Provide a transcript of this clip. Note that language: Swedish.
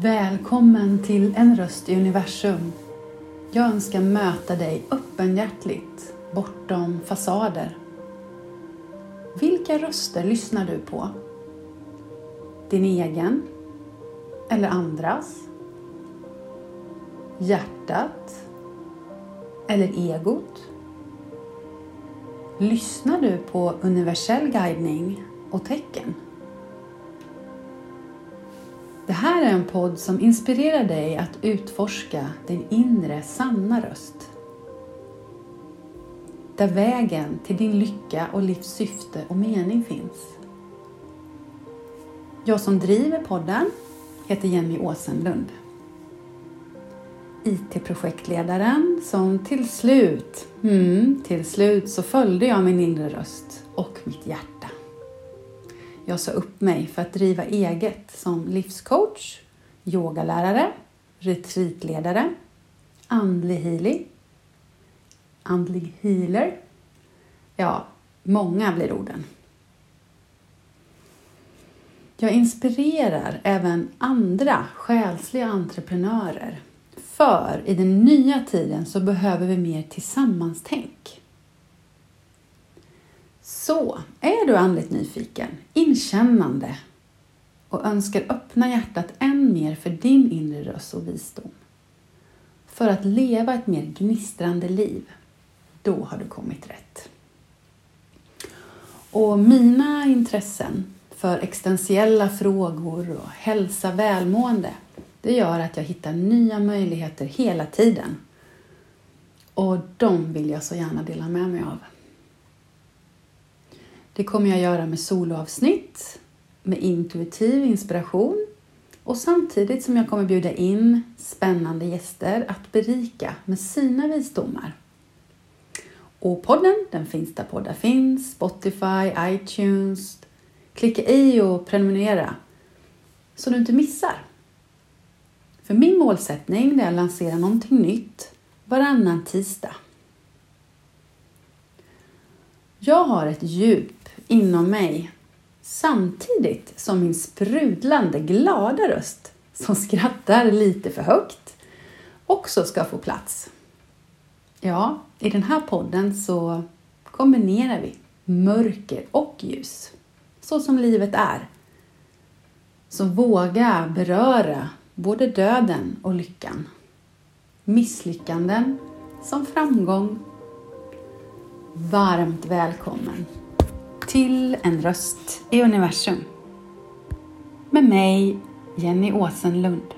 Välkommen till En röst i universum. Jag önskar möta dig öppenhjärtligt, bortom fasader. Vilka röster lyssnar du på? Din egen? Eller andras? Hjärtat? Eller egot? Lyssnar du på universell guidning och tecken? Det här är en podd som inspirerar dig att utforska din inre sanna röst. Där vägen till din lycka och livs syfte och mening finns. Jag som driver podden heter Jenny Åsenlund. IT-projektledaren som till slut, mm, till slut så följde jag min inre röst och mitt hjärta. Jag sa upp mig för att driva eget som livscoach, yogalärare, retreatledare, andlig healing, andlig healer. Ja, många blir orden. Jag inspirerar även andra själsliga entreprenörer. För i den nya tiden så behöver vi mer tillsammans-tänk. Så, är du andligt nyfiken, inkännande och önskar öppna hjärtat än mer för din inre röst och visdom för att leva ett mer gnistrande liv, då har du kommit rätt. Och mina intressen för existentiella frågor och hälsa, välmående, det gör att jag hittar nya möjligheter hela tiden. Och de vill jag så gärna dela med mig av. Det kommer jag göra med soloavsnitt, med intuitiv inspiration och samtidigt som jag kommer bjuda in spännande gäster att berika med sina visdomar. Och podden, den finns där poddar finns, Spotify, iTunes. Klicka i och prenumerera så du inte missar. För min målsättning är att lansera någonting nytt varannan tisdag. Jag har ett djup inom mig samtidigt som min sprudlande glada röst som skrattar lite för högt också ska få plats. Ja, i den här podden så kombinerar vi mörker och ljus, så som livet är. Så våga beröra både döden och lyckan. Misslyckanden som framgång. Varmt välkommen till En röst i universum. Med mig, Jenny Åsenlund.